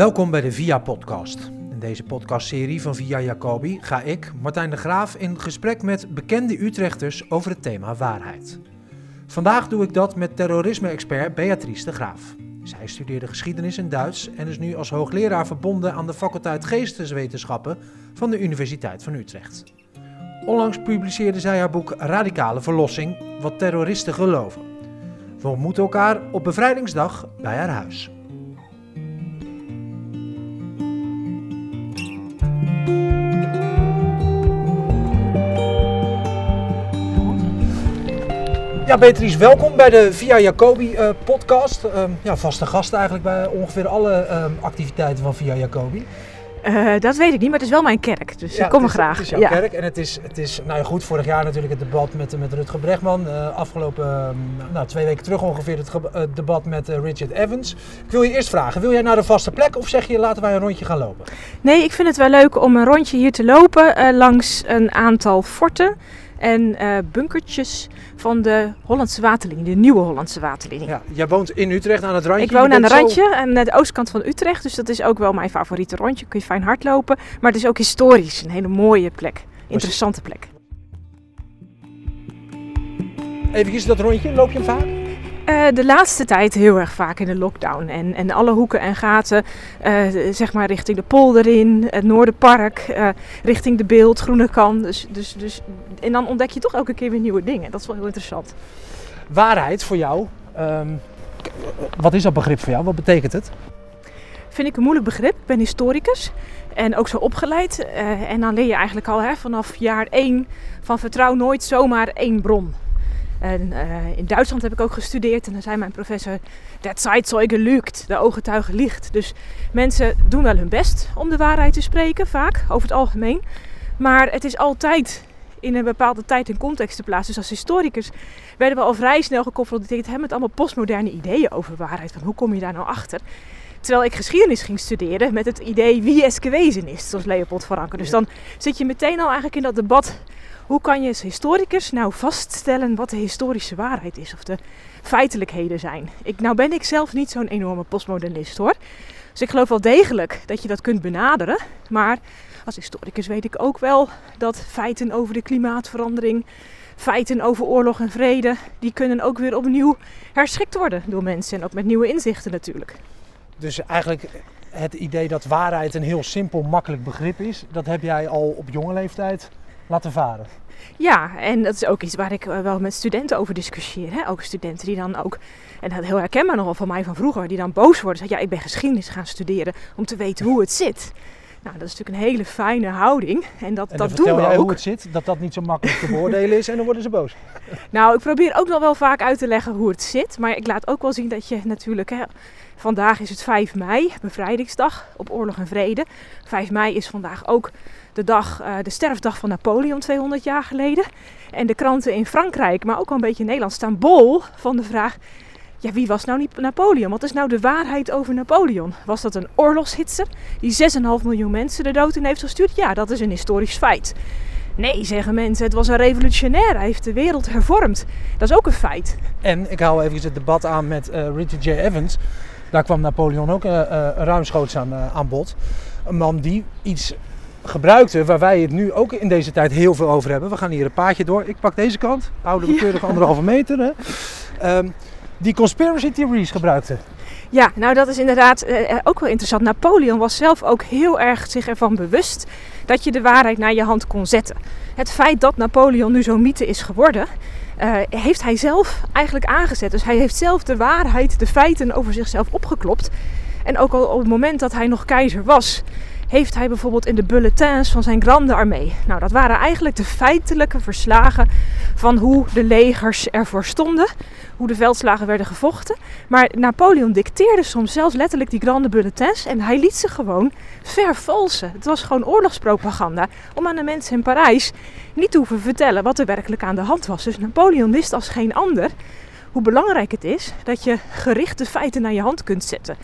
Welkom bij de VIA Podcast. In deze podcastserie van VIA Jacobi ga ik, Martijn de Graaf, in gesprek met bekende Utrechters over het thema waarheid. Vandaag doe ik dat met terrorisme-expert Beatrice de Graaf. Zij studeerde geschiedenis en Duits en is nu als hoogleraar verbonden aan de faculteit Geesteswetenschappen van de Universiteit van Utrecht. Onlangs publiceerde zij haar boek Radicale Verlossing: Wat terroristen geloven. We ontmoeten elkaar op bevrijdingsdag bij haar huis. Ja, Beatrice, welkom bij de Via Jacobi uh, podcast. Uh, ja, vaste gast eigenlijk bij ongeveer alle uh, activiteiten van Via Jacobi. Uh, dat weet ik niet, maar het is wel mijn kerk, dus ja, ik kom er graag. Het is jouw ja. kerk en het is, het is, nou ja, goed, vorig jaar natuurlijk het debat met, met Rutger Bregman. Uh, afgelopen, nou, twee weken terug ongeveer het uh, debat met Richard Evans. Ik wil je eerst vragen, wil jij naar de vaste plek of zeg je laten wij een rondje gaan lopen? Nee, ik vind het wel leuk om een rondje hier te lopen langs een aantal forten en uh, bunkertjes van de Hollandse waterlinie, de nieuwe Hollandse waterlinie. Ja, jij woont in Utrecht aan het randje. Ik woon aan het randje, zo... aan de oostkant van Utrecht, dus dat is ook wel mijn favoriete rondje. Kun je fijn hardlopen, maar het is ook historisch, een hele mooie plek, interessante plek. Even dat rondje, loop je hem vaak? Uh, de laatste tijd heel erg vaak in de lockdown. En, en alle hoeken en gaten, uh, zeg maar richting de polder in, het Noorderpark, uh, richting de Beeld, Groene Kan. Dus, dus, dus, en dan ontdek je toch elke keer weer nieuwe dingen. Dat is wel heel interessant. Waarheid voor jou, um, wat is dat begrip voor jou? Wat betekent het? Vind ik een moeilijk begrip. Ik ben historicus en ook zo opgeleid. en dan leer je eigenlijk al hè, vanaf jaar één van vertrouw nooit zomaar één bron. En uh, in Duitsland heb ik ook gestudeerd en dan zei mijn professor: Der Zeitzeuge lügt, de ooggetuige liegt. Dus mensen doen wel hun best om de waarheid te spreken, vaak, over het algemeen. Maar het is altijd in een bepaalde tijd en context te plaatsen. Dus als historicus werden we al vrij snel geconfronteerd met allemaal postmoderne ideeën over waarheid. Van hoe kom je daar nou achter? Terwijl ik geschiedenis ging studeren met het idee wie is gewezen is, zoals Leopold van Ranke. Dus dan zit je meteen al eigenlijk in dat debat hoe kan je als historicus nou vaststellen wat de historische waarheid is of de feitelijkheden zijn? Ik, nou ben ik zelf niet zo'n enorme postmodernist hoor. Dus ik geloof wel degelijk dat je dat kunt benaderen. Maar als historicus weet ik ook wel dat feiten over de klimaatverandering, feiten over oorlog en vrede, die kunnen ook weer opnieuw herschikt worden door mensen en ook met nieuwe inzichten natuurlijk. Dus eigenlijk het idee dat waarheid een heel simpel, makkelijk begrip is, dat heb jij al op jonge leeftijd laten varen. Ja, en dat is ook iets waar ik wel met studenten over discussieer. Hè? Ook studenten die dan ook, en dat heel herkenbaar nogal van mij van vroeger, die dan boos worden. Zeggen, ja, ik ben geschiedenis gaan studeren om te weten hoe het zit. Nou, dat is natuurlijk een hele fijne houding. En dat, en dat doen we ook. hoe het zit, dat dat niet zo makkelijk te beoordelen is en dan worden ze boos. Nou, ik probeer ook nog wel vaak uit te leggen hoe het zit. Maar ik laat ook wel zien dat je natuurlijk... Hè, vandaag is het 5 mei, bevrijdingsdag op oorlog en vrede. 5 mei is vandaag ook de, dag, uh, de sterfdag van Napoleon 200 jaar geleden. En de kranten in Frankrijk, maar ook wel een beetje in Nederland, staan bol van de vraag... Ja, wie was nou niet Napoleon? Wat is nou de waarheid over Napoleon? Was dat een oorlogshitser die 6,5 miljoen mensen de dood in heeft gestuurd? Ja, dat is een historisch feit. Nee, zeggen mensen, het was een revolutionair. Hij heeft de wereld hervormd. Dat is ook een feit. En ik haal even het debat aan met uh, Richard J. Evans. Daar kwam Napoleon ook uh, uh, ruimschoots aan, aan bod. Een man die iets gebruikte, waar wij het nu ook in deze tijd heel veel over hebben. We gaan hier een paadje door. Ik pak deze kant, oude we keurig ja. anderhalve meter. Hè. Um, die conspiracy theories gebruikte. Ja, nou dat is inderdaad uh, ook wel interessant. Napoleon was zelf ook heel erg zich ervan bewust dat je de waarheid naar je hand kon zetten. Het feit dat Napoleon nu zo'n mythe is geworden, uh, heeft hij zelf eigenlijk aangezet. Dus hij heeft zelf de waarheid, de feiten over zichzelf opgeklopt. En ook al op het moment dat hij nog keizer was, heeft hij bijvoorbeeld in de bulletins van zijn grande armee. Nou, dat waren eigenlijk de feitelijke verslagen van hoe de legers ervoor stonden, hoe de veldslagen werden gevochten. Maar Napoleon dicteerde soms zelfs letterlijk die grande bulletins en hij liet ze gewoon vervalsen. Het was gewoon oorlogspropaganda om aan de mensen in Parijs niet te hoeven vertellen wat er werkelijk aan de hand was. Dus Napoleon wist als geen ander hoe belangrijk het is dat je gerichte feiten naar je hand kunt zetten.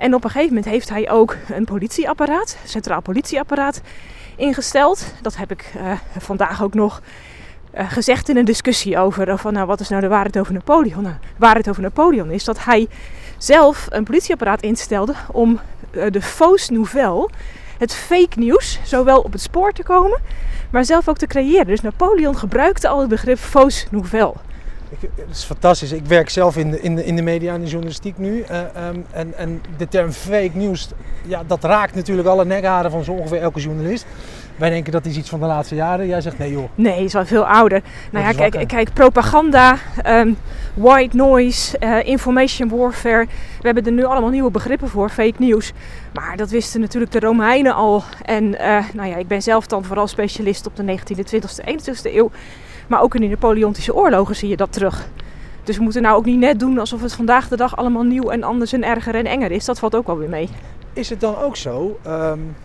En op een gegeven moment heeft hij ook een politieapparaat, centraal politieapparaat, ingesteld. Dat heb ik uh, vandaag ook nog uh, gezegd in een discussie over. Van, nou, wat is nou de waarheid over Napoleon? Nou, waarheid over Napoleon is dat hij zelf een politieapparaat instelde om eh, de fausse nouvelle, het fake nieuws, zowel op het spoor te komen, maar zelf ook te creëren. Dus Napoleon gebruikte al het begrip fausse nouvelle. Ik, het is fantastisch. Ik werk zelf in de, in de, in de media en de journalistiek nu. Uh, um, en, en de term fake nieuws, ja, dat raakt natuurlijk alle nekharen van zo ongeveer elke journalist. Wij denken dat is iets van de laatste jaren. Jij zegt nee joh. Nee, is wel veel ouder. Nou ja, kijk, kijk, propaganda, um, white noise, uh, information warfare. We hebben er nu allemaal nieuwe begrippen voor, fake news. Maar dat wisten natuurlijk de Romeinen al. En uh, nou ja, ik ben zelf dan vooral specialist op de 19e, 20e, 21e eeuw. Maar ook in de Napoleontische oorlogen zie je dat terug. Dus we moeten nou ook niet net doen alsof het vandaag de dag allemaal nieuw en anders en erger en enger is. Dat valt ook wel weer mee. Is het dan ook zo, um,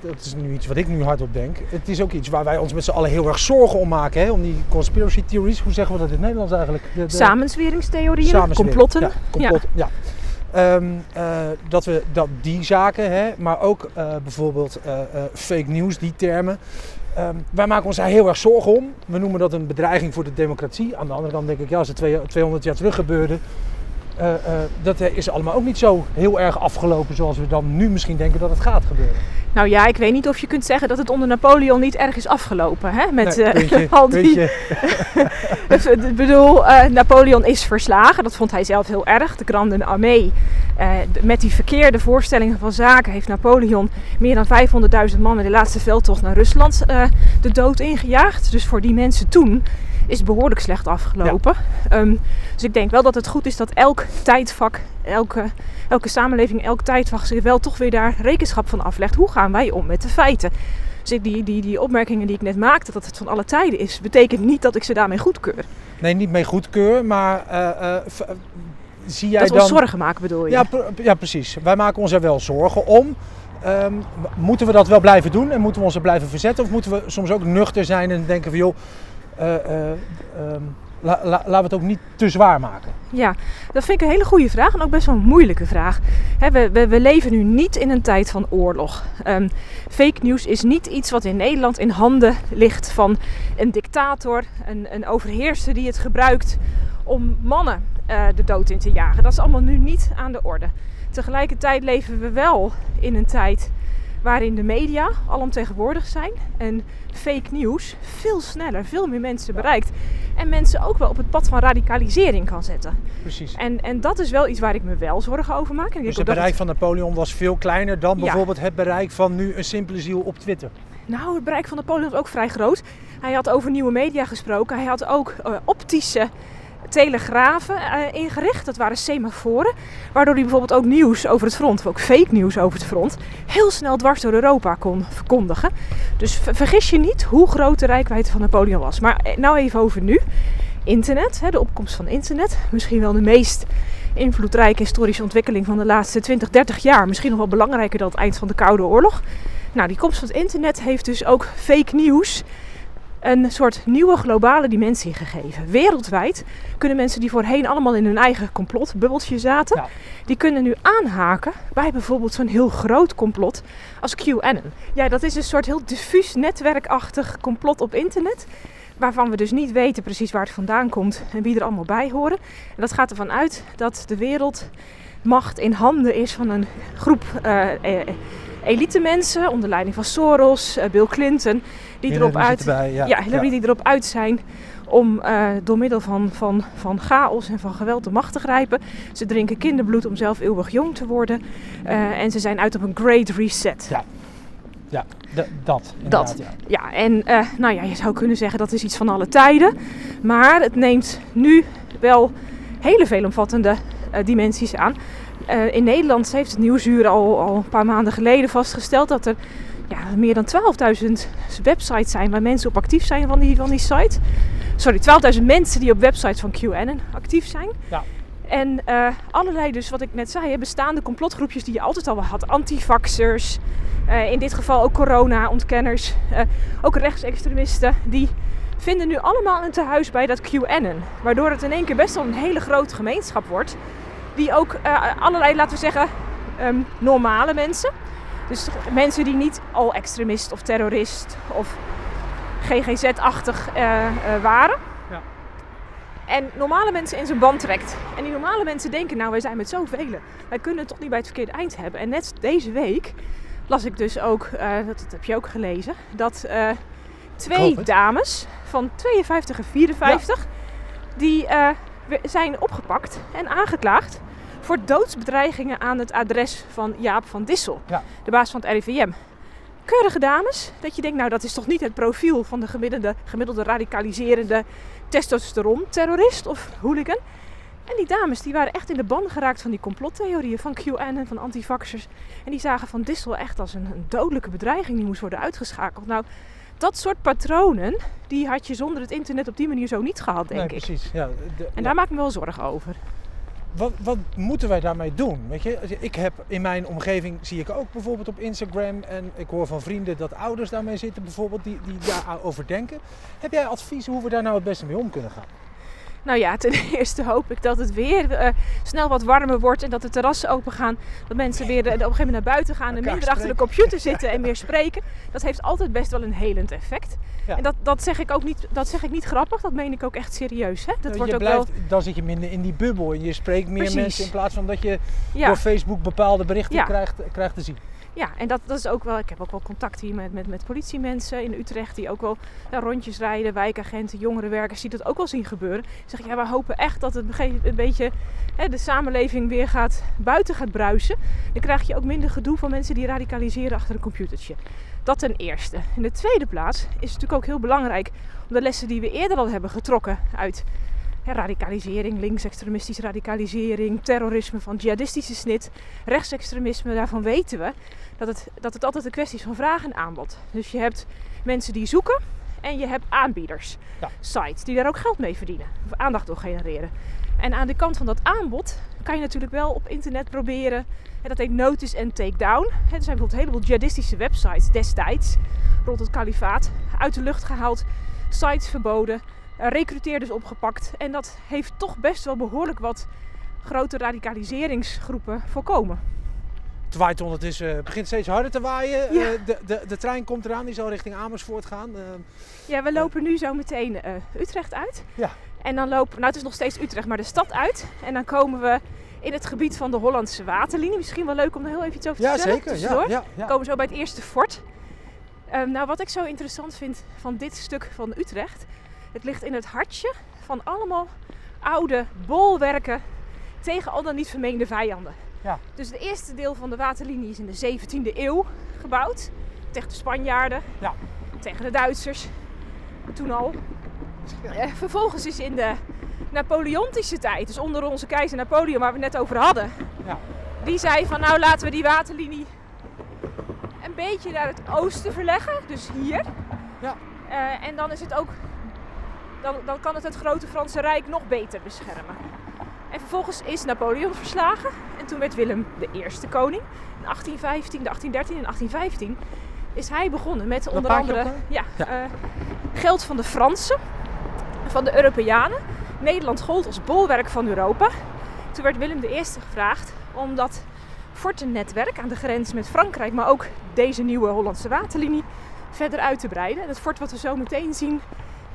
dat is nu iets wat ik nu hardop denk. Het is ook iets waar wij ons met z'n allen heel erg zorgen om maken. Hè? Om die conspiracy theories, hoe zeggen we dat in het Nederlands eigenlijk? De, de... Samenzweringstheorieën, complotten. Ja, complot, ja. ja. Um, uh, dat we dat die zaken, hè, maar ook uh, bijvoorbeeld uh, fake news, die termen. Um, wij maken ons daar heel erg zorgen om. We noemen dat een bedreiging voor de democratie. Aan de andere kant denk ik, ja, als het 200 jaar terug gebeurde, uh, uh, dat is allemaal ook niet zo heel erg afgelopen zoals we dan nu misschien denken dat het gaat gebeuren. Nou ja, ik weet niet of je kunt zeggen dat het onder Napoleon niet erg is afgelopen. Hè? Met nee, puntje, uh, al die. Ik bedoel, Napoleon is verslagen. Dat vond hij zelf heel erg. De Grande Armee. met die verkeerde voorstellingen van zaken heeft Napoleon meer dan 500.000 man in de laatste veldtocht naar Rusland de dood ingejaagd. Dus voor die mensen toen is behoorlijk slecht afgelopen. Ja. Um, dus ik denk wel dat het goed is dat elk tijdvak, elke, elke samenleving, elk tijdvak zich wel toch weer daar rekenschap van aflegt. Hoe gaan wij om met de feiten? Dus die, die, die opmerkingen die ik net maakte, dat het van alle tijden is, betekent niet dat ik ze daarmee goedkeur. Nee, niet mee goedkeur, maar uh, uh, zie jij dat dan... we ons zorgen maken bedoel je? Ja, ja, precies. Wij maken ons er wel zorgen om. Um, moeten we dat wel blijven doen en moeten we ons er blijven verzetten? Of moeten we soms ook nuchter zijn en denken van joh, um, la, la, laten we het ook niet te zwaar maken? Ja, dat vind ik een hele goede vraag en ook best wel een moeilijke vraag. We, we, we, leven nu niet in een tijd van oorlog. Um, fake news is niet iets wat in Nederland in handen ligt van een dictator, een, een overheerser die het gebruikt om mannen uh, de dood in te jagen. Dat is allemaal nu niet aan de orde. Tegelijkertijd leven we wel in een tijd waarin de media alomtegenwoordig zijn en fake nieuws veel sneller, veel meer mensen bereikt. En mensen ook wel op het pad van radicalisering kan zetten. Precies. En, en dat is wel iets waar ik me wel zorgen over maak. En dus het bereik het... van Napoleon was veel kleiner dan bijvoorbeeld het bereik van nu een simpele ziel op Twitter? Nou, het bereik van Napoleon was ook vrij groot. Hij had over nieuwe media gesproken. Hij had ook uh, optische telegrafen uh, ingericht. Dat waren semaforen. Waardoor hij bijvoorbeeld ook nieuws over het front, of ook fake nieuws over het front, heel snel dwars door Europa kon verkondigen. Dus vergis je niet hoe groot de rijkwijde van Napoleon was. Maar nou even over nu. Internet, hè, de opkomst van internet. Misschien wel de meest invloedrijke historische ontwikkeling van de laatste 20, 30 jaar. Misschien nog wel belangrijker dan het eind van de Koude Oorlog. Nou, die komst van het internet heeft dus ook fake nieuws een soort nieuwe globale dimensie gegeven. Wereldwijd kunnen mensen die voorheen allemaal in hun eigen complotbubbeltje zaten, ja. die kunnen nu aanhaken bij bijvoorbeeld zo'n heel groot complot als QAnon. Ja, dat is een soort heel diffuus netwerkachtig complot op internet. Waarvan we dus niet weten precies waar het vandaan komt en wie er allemaal bij horen. En dat gaat ervan uit dat de wereldmacht in handen is van een groep uh, elite mensen onder leiding van Soros, uh, Bill Clinton, die Hillary erop uit, erbij, ja, ja, Hillary die erop uit zijn om uh, door middel van, van, van chaos en van geweld de macht te grijpen. Ze drinken kinderbloed om zelf eeuwig jong te worden. Uh, en ze zijn uit op een great reset. Ja, ja dat. Dat, ja. ja. En uh, nou ja, je zou kunnen zeggen dat is iets van alle tijden. Maar het neemt nu wel hele veelomvattende dimensies aan. In Nederland heeft het Nieuwsuur al, al een paar maanden geleden vastgesteld dat er ja, meer dan 12.000 websites zijn waar mensen op actief zijn van die, van die site. Sorry, 12.000 mensen die op websites van QAnon actief zijn. Ja. En uh, allerlei, dus wat ik net zei, bestaande complotgroepjes die je altijd al had. Antivaxers, uh, in dit geval ook corona-ontkenners, uh, ook rechtsextremisten. Die vinden nu allemaal een tehuis bij dat QAnon. Waardoor het in één keer best wel een hele grote gemeenschap wordt die ook allerlei, laten we zeggen, um, normale mensen. Dus mensen die niet al extremist of terrorist of GGZ-achtig uh, uh, waren. Ja. En normale mensen in zijn band trekt. En die normale mensen denken, nou wij zijn met zoveel. Wij kunnen het toch niet bij het verkeerde eind hebben. En net deze week las ik dus ook, uh, dat, dat, heb je ook gelezen, dat twee dames van 52 en 54, ja. die zijn opgepakt en aangeklaagd voor doodsbedreigingen aan het adres van Jaap van Dissel, ja. de baas van het RIVM. Keurige dames, dat je denkt, nou dat is toch niet het profiel van de gemiddelde, gemiddelde radicaliserende testosteron-terrorist of hooligan. En die dames die waren echt in de ban geraakt van die complottheorieën van QAnon, van antivaxers. En die zagen Van Dissel echt als een, een dodelijke bedreiging die moest worden uitgeschakeld. Nou, dat soort patronen, die had je zonder het internet op die manier zo niet gehad, denk nee, ik. Precies, ja. De, en daar maak ik me wel zorgen over. Wat, wat, moeten wij daarmee doen? Weet je, ik heb in mijn omgeving, zie ik ook bijvoorbeeld op Instagram en ik hoor van vrienden dat ouders daarmee zitten, bijvoorbeeld, die, die daarover denken. Heb jij advies hoe we daar nou het beste mee om kunnen gaan? Nou ja, ten eerste hoop ik dat het weer uh, snel wat warmer wordt en dat de terrassen open gaan. Dat mensen weer uh, op een gegeven moment naar buiten gaan en minder achter de computer zitten en meer spreken. Dat heeft altijd best wel een helend effect. Ja. En dat, dat, zeg ik ook niet, dat zeg ik niet grappig, dat meen ik ook echt serieus. Hè? Dat je wordt ook blijft, wel... Dan zit je minder in die bubbel en je spreekt meer Precies. mensen in plaats van dat je Ja. door Facebook bepaalde berichten Ja. krijgt, krijgt te zien. Ja, en dat, dat is ook wel. Ik heb ook wel contact hier met, met, met politiemensen in Utrecht die ook wel ja, rondjes rijden, wijkagenten, jongerenwerkers, die dat ook wel zien gebeuren. Ik zeg ja, we hopen echt dat het een een beetje hè, de samenleving weer gaat buiten gaat bruisen. Dan krijg je ook minder gedoe van mensen die radicaliseren achter een computertje. Dat ten eerste. In de tweede plaats is het natuurlijk ook heel belangrijk om de lessen die we eerder al hebben getrokken uit hè, radicalisering, linksextremistische radicalisering, terrorisme van jihadistische snit, rechtsextremisme, daarvan weten we dat het, dat het altijd een kwestie is van vraag en aanbod. Dus je hebt mensen die zoeken en je hebt aanbieders, Ja. sites, die daar ook geld mee verdienen, of aandacht door genereren. En aan de kant van dat aanbod kan je natuurlijk wel op internet proberen, en dat heet notice en take down. Hè, Er zijn bijvoorbeeld een heleboel jihadistische websites destijds, rond het kalifaat, uit de lucht gehaald, sites verboden, eh, recruteerders opgepakt. En dat heeft toch best wel behoorlijk wat grote radicaliseringsgroepen voorkomen. Het waait ondertussen, het begint steeds harder te waaien. Ja. Eh, de, de, de trein komt eraan, die zal richting Amersfoort gaan. Eh, Ja, we lopen nu zo meteen eh, Utrecht uit. Ja. En dan lopen, nou het is nog steeds Utrecht, maar de stad uit. En dan komen we in het gebied van de Hollandse waterlinie. Misschien wel leuk om er heel even iets over te ja, vertellen. zeker. Ja, ja, komen zo bij het eerste fort. Ehm, nou, wat ik zo interessant vind van dit stuk van Utrecht. Het ligt in het hartje van allemaal oude bolwerken tegen al dan niet vermeende vijanden. Ja. Dus het eerste deel van de waterlinie is in de 17e eeuw gebouwd. Tegen de Spanjaarden, Ja. tegen de Duitsers. Toen al. Eh, vervolgens is in de Napoleontische tijd, dus onder onze keizer Napoleon, waar we het net over hadden, Ja. die zei van nou laten we die waterlinie een beetje naar het oosten verleggen, dus hier. Ja. Eh, en dan is het ook, dan, dan kan het het grote Franse Rijk nog beter beschermen. En vervolgens is Napoleon verslagen en toen werd Willem de eerste koning. In 1815, 1813 en 1815 is hij begonnen met onder andere op ja, Ja. eh, geld van de Fransen, van de Europeanen. Nederland gold als bolwerk van Europa. Toen werd Willem I gevraagd om dat fortennetwerk aan de grens met Frankrijk, maar ook deze nieuwe Hollandse waterlinie, verder uit te breiden. En het fort wat we zo meteen zien,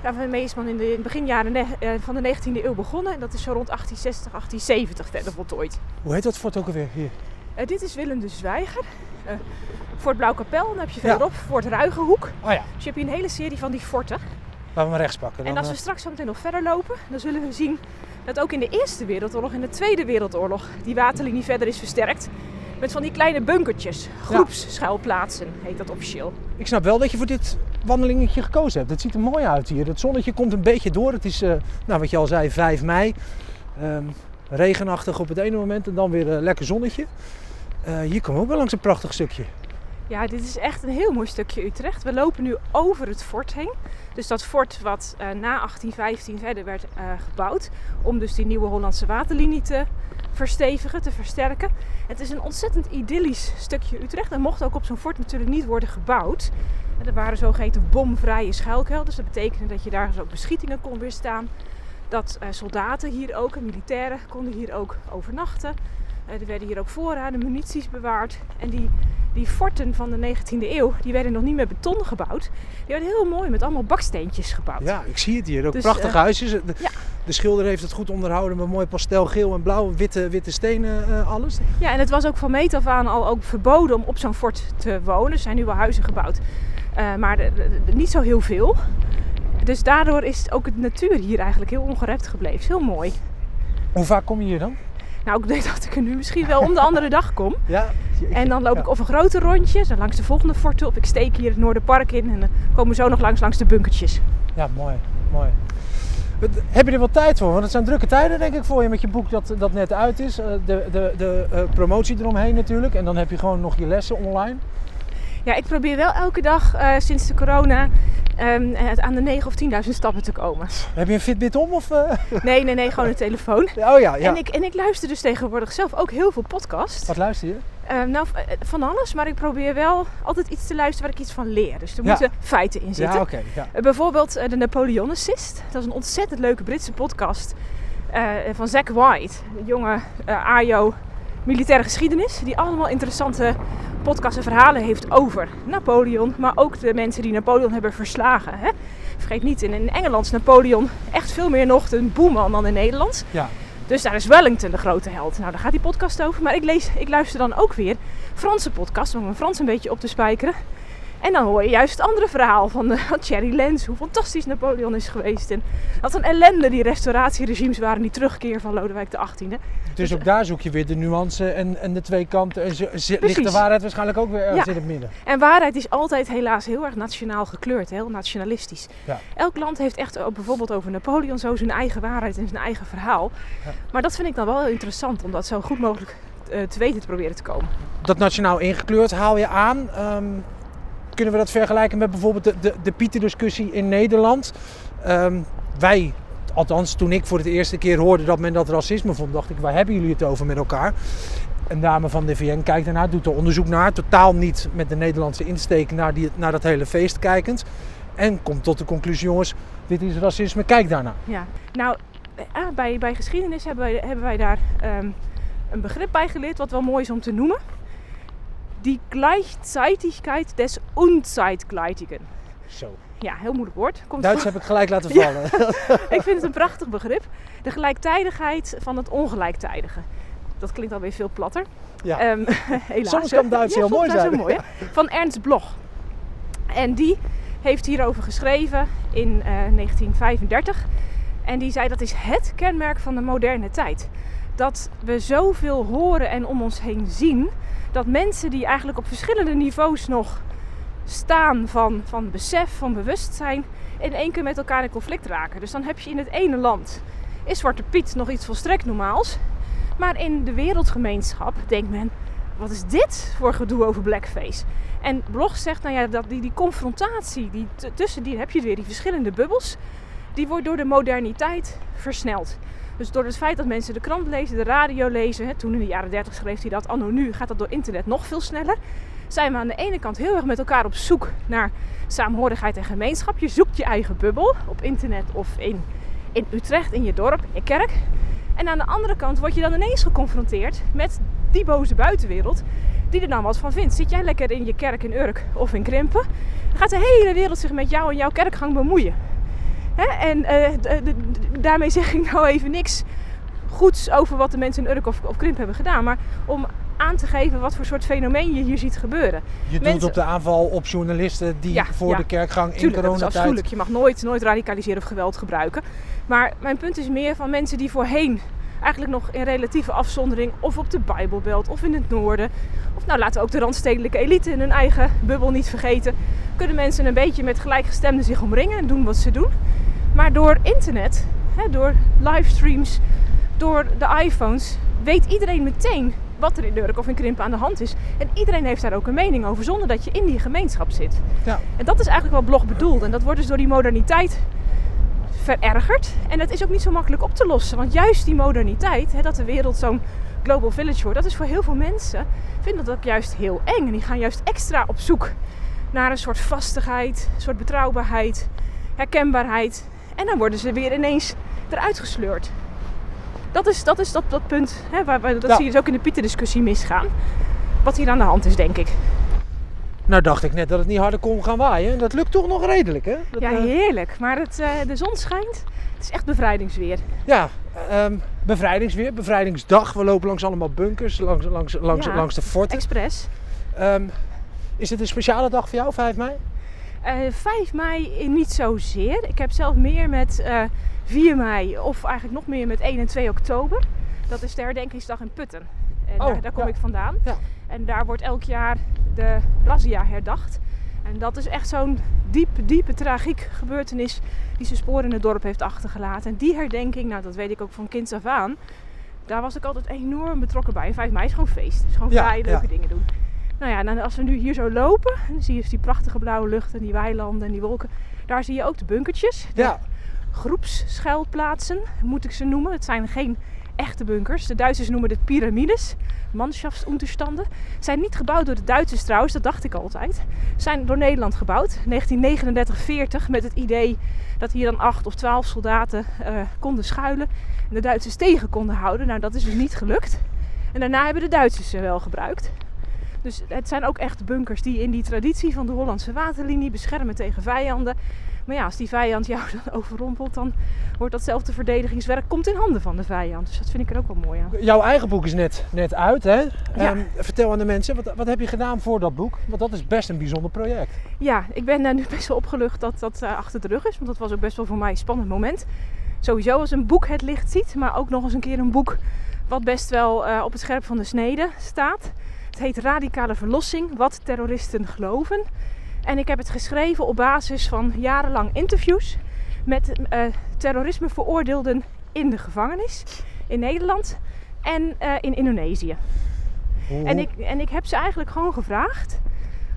daarmee is men in de beginjaren eh, van de 19e eeuw begonnen. En dat is zo rond 1860, 1870 verder voltooid. Hoe heet dat fort ook alweer hier? Eh, dit is Willem de Zwijger. eh Fort Blauwkapel, dan heb je Ja. verderop Fort Ruigenhoek. Oh ja, Dus je hebt hier een hele serie van die forten. Laten we maar rechts pakken. En Dan, als we eh, straks zo meteen nog verder lopen, dan zullen we zien dat ook in de Eerste Wereldoorlog en de Tweede Wereldoorlog die waterlinie verder is versterkt. Met van die kleine bunkertjes, groepsschuilplaatsen heet dat officieel. Ik snap wel dat je voor dit wandelingetje gekozen hebt. Het ziet er mooi uit hier. Het zonnetje komt een beetje door. Het is, eh, nou, wat je al zei, 5 mei. Ehm, regenachtig op het ene moment en dan weer eh, lekker zonnetje. Hier komen we ook wel langs een prachtig stukje. Ja, dit is echt een heel mooi stukje Utrecht. We lopen nu over het fort heen. Dus dat fort wat eh, na 1815 verder werd eh, gebouwd. Om dus die nieuwe Hollandse waterlinie te verstevigen, te versterken. Het is een ontzettend idyllisch stukje Utrecht. En mocht ook op zo'n fort natuurlijk niet worden gebouwd. Er waren zogeheten bomvrije schuilkelders. Dat betekende dat je daar dus ook beschietingen kon weerstaan. Dat eh, soldaten hier ook en militairen konden hier ook overnachten. Eh, er werden hier ook voorraden, munities bewaard. En die die forten van de 19e eeuw, die werden nog niet met beton gebouwd. Die werden heel mooi met allemaal baksteentjes gebouwd. Ja, ik zie het hier. Ook Dus, prachtige eh, huisjes. De, ja. de schilder heeft het goed onderhouden met mooi pastelgeel en blauw, witte, witte stenen, eh, alles. Ja, en het was ook van meet af aan al ook verboden om op zo'n fort te wonen. Er zijn nu wel huizen gebouwd, maar de- de- de- niet zo heel veel. Dus daardoor is ook het natuur hier eigenlijk heel ongerept gebleven. Is heel mooi. Hoe vaak kom je hier dan? Nou, ik denk dat ik er nu misschien wel om de andere dag kom. Ja. En dan loop Ja. ik of een grote rondje, dan langs de volgende forten, of ik steek hier het Noorderpark in en dan komen we zo nog langs langs de bunkertjes. Ja, mooi. mooi. Heb je er wel tijd voor? Want het zijn drukke tijden denk ik voor je met je boek dat, dat net uit is. Eh, De, de, de eh, promotie eromheen natuurlijk. En dan heb je gewoon nog je lessen online. Ja, ik probeer wel elke dag eh, sinds de corona ehm, eh, aan de 9 of 10.000 stappen te komen. Heb je een Fitbit om? Of, eh? Nee, nee, nee, gewoon een telefoon. Oh ja, ja. En, ik, en ik luister dus tegenwoordig zelf ook heel veel podcasts. Wat luister je? Eh, nou, eh, van alles, maar ik probeer wel altijd iets te luisteren waar ik iets van leer. Dus er Ja. moeten feiten in zitten. Ja, oké. ja. Eh, bijvoorbeeld eh, de Napoleonicist. Dat is een ontzettend leuke Britse podcast van Zack White. Een jonge AJO militaire geschiedenis. Die allemaal interessante podcasts en verhalen heeft over Napoleon. Maar ook de mensen die Napoleon hebben verslagen. Hè? Vergeet niet, in, Engeland is Napoleon echt veel meer nog een boeman dan in Nederland. Ja. Dus daar is Wellington de grote held. Nou, daar gaat die podcast over. Maar ik, lees, ik luister dan ook weer Franse podcasts om mijn Frans een beetje op te spijkeren. En dan hoor je juist het andere verhaal van, Thierry Lens. Hoe fantastisch Napoleon is geweest. En wat een ellende die restauratieregimes waren. Die terugkeer van Lodewijk XVIII. Dus ook daar zoek je weer de nuance en, en de twee kanten. En ligt de waarheid waarschijnlijk ook weer ergens Ja. in het midden. En waarheid is altijd helaas heel erg nationaal gekleurd. Heel nationalistisch. Ja. Elk land heeft echt bijvoorbeeld over Napoleon zo zijn eigen waarheid en zijn eigen verhaal. Ja. Maar dat vind ik dan wel heel interessant. Om dat zo goed mogelijk eh, te weten te proberen te komen. Dat nationaal ingekleurd haal je aan. Ehm, kunnen we dat vergelijken met bijvoorbeeld de, de, de Pieter-discussie in Nederland? Ehm, wij, althans toen ik voor het eerste keer hoorde dat men dat racisme vond, dacht ik, waar hebben jullie het over met elkaar? Een dame van de VN kijkt ernaar, doet er onderzoek naar, totaal niet met de Nederlandse insteek naar, die, naar dat hele feest kijkend. En komt tot de conclusie, jongens, dit is racisme, kijk daarnaar. Ja, nou, eh, bij, bij geschiedenis hebben wij, hebben wij daar ehm, een begrip bij geleerd wat wel mooi is om te noemen. Die Gleichzeitigkeit des Unzeitgleitigen. Zo. Ja, heel moeilijk woord. Komt Duits van- heb ik gelijk laten Ja. vallen. ik vind het een prachtig begrip. De gelijktijdigheid van het ongelijktijdige. Dat klinkt alweer veel platter. Ja. Ehm, helaas. Soms kan Duits heel mooi zijn. Heel mooi, hè? Van Ernst Bloch. En die heeft hierover geschreven in eh, 1935. En die zei dat is het kenmerk van de moderne tijd. Dat we zoveel horen en om ons heen zien. Dat mensen die eigenlijk op verschillende niveaus nog staan van, van besef, van bewustzijn, in één keer met elkaar in conflict raken. Dus dan heb je in het ene land, is Zwarte Piet nog iets volstrekt normaals. Maar in de wereldgemeenschap denkt men, wat is dit voor gedoe over blackface? En Blog zegt, nou ja, dat die, die confrontatie, die tussen die heb je weer die verschillende bubbels, die wordt door de moderniteit versneld. Dus door het feit dat mensen de krant lezen, de radio lezen, hè, toen in de jaren 30 schreef hij dat, anno nu gaat dat door internet nog veel sneller. Zijn we aan de ene kant heel erg met elkaar op zoek naar saamhorigheid en gemeenschap. Je zoekt je eigen bubbel op internet of in, in Utrecht, in je dorp, in je kerk. En aan de andere kant word je dan ineens geconfronteerd met die boze buitenwereld die er dan wat van vindt. Zit jij lekker in je kerk in Urk of in Krimpen, dan gaat de hele wereld zich met jou en jouw kerkgang bemoeien. Hè? En eh, daarmee zeg ik nou even niks goeds over wat de mensen in Urk of, of Krimp hebben gedaan. Maar om aan te geven wat voor soort fenomeen je hier ziet gebeuren. Je doet Mensen- op de aanval op journalisten die Ja, voor ja. de kerkgang in Tuurlijk, dat is coronatijd... afschuwelijk. Je mag nooit, nooit radicaliseren of geweld gebruiken. Maar mijn punt is meer van mensen die voorheen eigenlijk nog in relatieve afzondering... of op de Bijbelbelt of in het noorden... of nou laten we ook de randstedelijke elite in hun eigen bubbel niet vergeten... kunnen mensen een beetje met gelijkgestemden zich omringen en doen wat ze doen. Maar door internet, hè, door livestreams, door de iPhones... weet iedereen meteen wat er in Urk of in Krimpen aan de hand is. En iedereen heeft daar ook een mening over, zonder dat je in die gemeenschap zit. Ja. En dat is eigenlijk wat blog bedoelt. En dat wordt dus door die moderniteit verergerd. En dat is ook niet zo makkelijk op te lossen. Want juist die moderniteit, hè, dat de wereld zo'n global village wordt, dat is voor heel veel mensen, vinden dat ook juist heel eng. En die gaan juist extra op zoek naar een soort vastigheid, een soort betrouwbaarheid, herkenbaarheid. En dan worden ze weer ineens eruit gesleurd. Dat is dat, is dat, dat punt, hè, waar, waar, dat Ja. zie je dus ook in de Pieter-discussie misgaan. Wat hier aan de hand is, denk ik. Nou dacht ik net dat het niet harder kon gaan waaien. En dat lukt toch nog redelijk, hè? Dat, ja, eh, heerlijk. Maar het, eh, de zon schijnt. Het is echt bevrijdingsweer. ja ehm, bevrijdingsweer, bevrijdingsdag. We lopen langs allemaal bunkers, langs, langs, langs, Ja. langs de forten. Expres. Ehm, is het een speciale dag voor jou, 5 mei? Eh 5 mei niet zozeer. Ik heb zelf meer met eh 4 mei of eigenlijk nog meer met 1 en 2 oktober. Dat is de herdenkingsdag in Putten. En Oh, daar, daar kom ja. ik vandaan. Ja. En daar wordt elk jaar de razzia herdacht. En dat is echt zo'n diepe, diepe tragiek gebeurtenis die zijn sporen in het dorp heeft achtergelaten. En die herdenking, nou dat weet ik ook van kinds af aan, daar was ik altijd enorm betrokken bij. En 5 mei is gewoon feest. Dus gewoon Ja, vrij leuke ja. dingen doen. Nou ja, en als we nu hier zo lopen, dan zie je dus die prachtige blauwe lucht en die weilanden en die wolken. Daar zie je ook de bunkertjes. De Ja. groepsschuilplaatsen, moet ik ze noemen. Het zijn geen echte bunkers. De Duitsers noemen het piramides, Mannschaftsunterstanden. Zijn niet gebouwd door de Duitsers trouwens, dat dacht ik altijd. Zijn door Nederland gebouwd, 1939-40, met het idee dat hier dan acht of twaalf soldaten eh, konden schuilen en de Duitsers tegen konden houden. Nou, dat is dus niet gelukt. En daarna hebben de Duitsers ze wel gebruikt. Dus het zijn ook echt bunkers die in die traditie van de Hollandse waterlinie beschermen tegen vijanden. Maar ja, als die vijand jou dan overrompelt, dan wordt datzelfde verdedigingswerk komt in handen van de vijand. Dus dat vind ik er ook wel mooi aan. Jouw eigen boek is net, net uit, hè? Ja. Ehm, vertel aan de mensen, wat, wat heb je gedaan voor dat boek? Want dat is best een bijzonder project. Ja, ik ben eh, nu best wel opgelucht dat dat eh, achter de rug is. Want dat was ook best wel voor mij een spannend moment. Sowieso als een boek het licht ziet, maar ook nog eens een keer een boek wat best wel eh, op het scherp van de snede staat. Het heet Radicale Verlossing, wat terroristen geloven. En ik heb het geschreven op basis van jarenlang interviews met eh, terrorisme veroordeelden in de gevangenis in Nederland en eh, in Indonesië. En ik, en ik heb ze eigenlijk gewoon gevraagd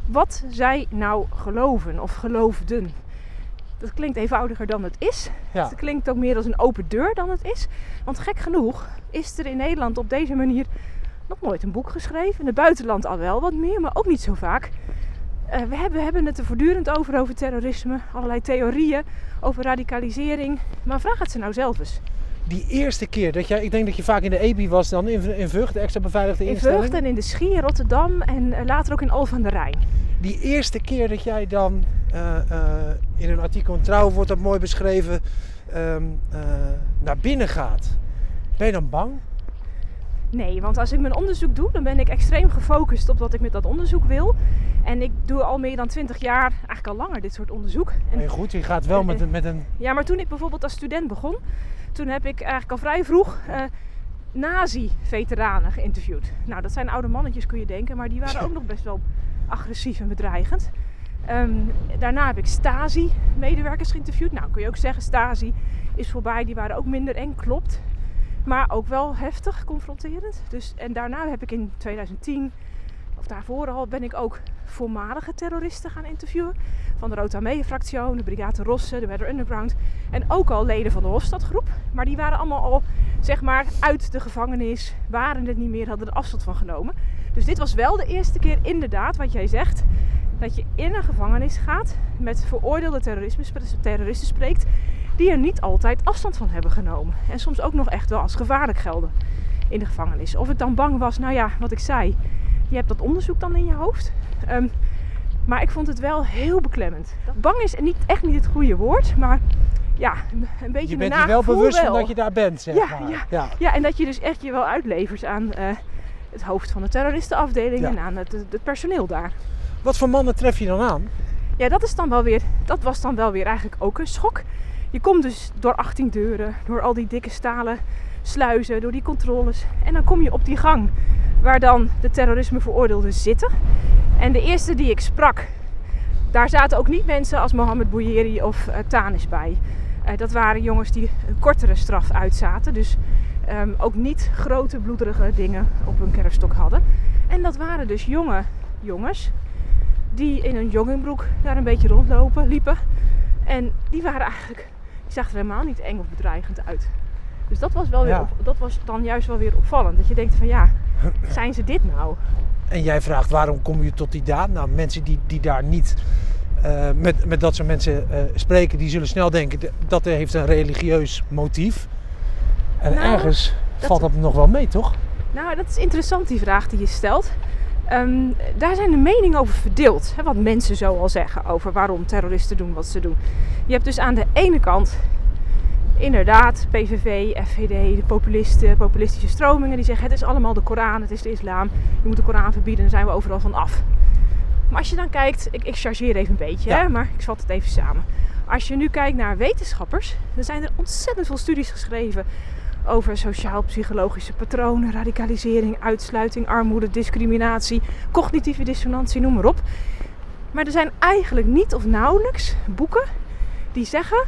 wat zij nou geloven of geloofden. Dat klinkt eenvoudiger dan het is. ja. Het klinkt ook meer als een open deur dan het is. Want gek genoeg is er in Nederland op deze manier nog nooit een boek geschreven. In het buitenland al wel wat meer, maar ook niet zo vaak. Eh, we, hebben, we hebben het er voortdurend over, over terrorisme, allerlei theorieën, over radicalisering. Maar vraag het ze nou zelf eens. Die eerste keer dat jij, ik denk dat je vaak in de EBI was dan in, in Vught, de extra beveiligde In instelling. Vught en in de Schie, in Rotterdam en eh, later ook in Al van der Rijn. Die eerste keer dat jij dan eh, in een artikel in Trouw wordt dat mooi beschreven, ehm, eh, naar binnen gaat. Ben je dan bang? Nee, want als ik mijn onderzoek doe, dan ben ik extreem gefocust op wat ik met dat onderzoek wil. En ik doe al meer dan 20 jaar, eigenlijk al langer, dit soort onderzoek. En Nee, goed, je gaat wel met, een- met een... Ja, maar toen ik bijvoorbeeld als student begon, toen heb ik eigenlijk al vrij vroeg eh, nazi-veteranen geïnterviewd. Nou, dat zijn oude mannetjes kun je denken, maar die waren ook nog best wel agressief en bedreigend. Ehm, daarna heb ik Stasi-medewerkers geïnterviewd. Nou, kun je ook zeggen, Stasi is voorbij, die waren ook minder eng, klopt. Maar ook wel heftig, confronterend. Dus, en daarna heb ik in 2010, of daarvoor al, ben ik ook voormalige terroristen gaan interviewen. Van de Rota Armee-fractie, de Brigade Rosse, de Weather Underground. En ook al leden van de Hofstadgroep. Maar die waren allemaal al, zeg maar, uit de gevangenis. Waren het niet meer, hadden er afstand van genomen. Dus dit was wel de eerste keer inderdaad, wat jij zegt. Dat je in een gevangenis gaat, met veroordeelde terroristen spreekt. Die er niet altijd afstand van hebben genomen. En soms ook nog echt wel als gevaarlijk gelden in de gevangenis. Of ik dan bang was, nou ja, wat ik zei. Je hebt dat onderzoek dan in je hoofd. Ehm, maar ik vond het wel heel beklemmend. Bang is niet, echt niet het goede woord, maar ja, een beetje Je bent je wel bewust van dat je daar bent, zeg Ja, maar. ja. ja. Ja, en dat je dus echt je wel uitlevert aan eh, het hoofd van de terroristenafdeling Ja. en aan het, het personeel daar. Wat voor mannen tref je dan aan? Ja, dat, is dan wel weer, dat was dan wel weer eigenlijk ook een schok. Je komt dus door 18 deuren, door al die dikke stalen sluizen, door die controles. En dan kom je op die gang waar dan de terrorisme veroordeelden zitten. En de eerste die ik sprak, daar zaten ook niet mensen als Mohammed Bouyeri of eh, Tanis bij. Eh, dat waren jongens die een kortere straf uitzaten. Dus ehm, ook niet grote bloederige dingen op hun kerfstok hadden. En dat waren dus jonge jongens die in een joggingbroek daar een beetje rondlopen, liepen. En die waren eigenlijk, zagen er helemaal niet eng of bedreigend uit. Dus dat was, wel weer Ja. op- dat was dan juist wel weer opvallend. Dat je denkt van ja, zijn ze dit nou? En jij vraagt waarom kom je tot die daad? Nou, mensen die, die daar niet eh, met, met dat soort mensen eh, spreken, die zullen snel denken dat heeft een religieus motief. En Nou, ergens dat- valt dat nog wel mee, toch? Nou, dat is interessant die vraag die je stelt. Ehm, daar zijn de meningen over verdeeld. Hè, wat mensen zo al zeggen over waarom terroristen doen wat ze doen. Je hebt dus aan de ene kant inderdaad PVV, FVD, de populisten, populistische stromingen die zeggen het is allemaal de Koran, het is de islam. Je moet de Koran verbieden, dan zijn we overal van af. Maar als je dan kijkt, ik, ik chargeer even een beetje, Ja. hè, maar ik vat het even samen. Als je nu kijkt naar wetenschappers, dan zijn er ontzettend veel studies geschreven over sociaal-psychologische patronen, radicalisering, uitsluiting, armoede, discriminatie, cognitieve dissonantie, noem maar op. Maar er zijn eigenlijk niet of nauwelijks boeken die zeggen: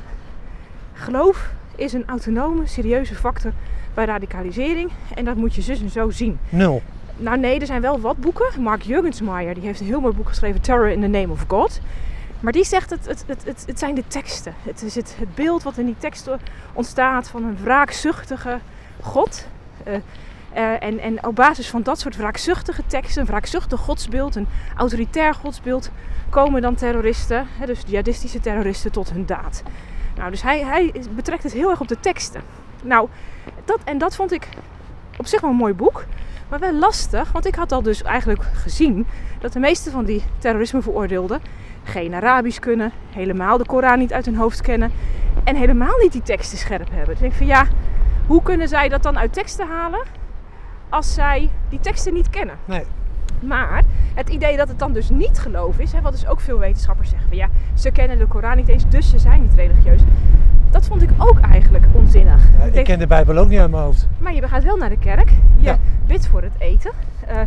geloof is een autonome, serieuze factor bij radicalisering en dat moet je zus en zo zien. Nul. Nou nee, er zijn wel wat boeken. Mark Jurgensmeyer die heeft een heel mooi boek geschreven, Terror in the Name of God. Maar die zegt het, het, het, het, het zijn de teksten. Het is het, het beeld wat in die teksten ontstaat van een wraakzuchtige God. Eh, eh, en, en op basis van dat soort wraakzuchtige teksten, een wraakzuchtig godsbeeld, een autoritair godsbeeld, komen dan terroristen, hè, dus jihadistische terroristen, tot hun daad. Nou, dus hij, hij betrekt het heel erg op de teksten. Nou, dat, en dat vond ik op zich wel een mooi boek. Maar wel lastig, want ik had al dus eigenlijk gezien dat de meeste van die terrorisme veroordeelden geen Arabisch kunnen, helemaal de Koran niet uit hun hoofd kennen en helemaal niet die teksten scherp hebben. Dus ik denk van ja, hoe kunnen zij dat dan uit teksten halen als zij die teksten niet kennen? Nee. Maar het idee dat het dan dus niet geloof is, hè, wat dus ook veel wetenschappers zeggen van ja, ze kennen de Koran niet eens, dus ze zijn niet religieus. Dat vond ik ook eigenlijk onzinnig. Ja, Ik ken de Bijbel ook niet uit mijn hoofd. maar je gaat wel naar de kerk. Je Ja. bidt voor het eten. Eh,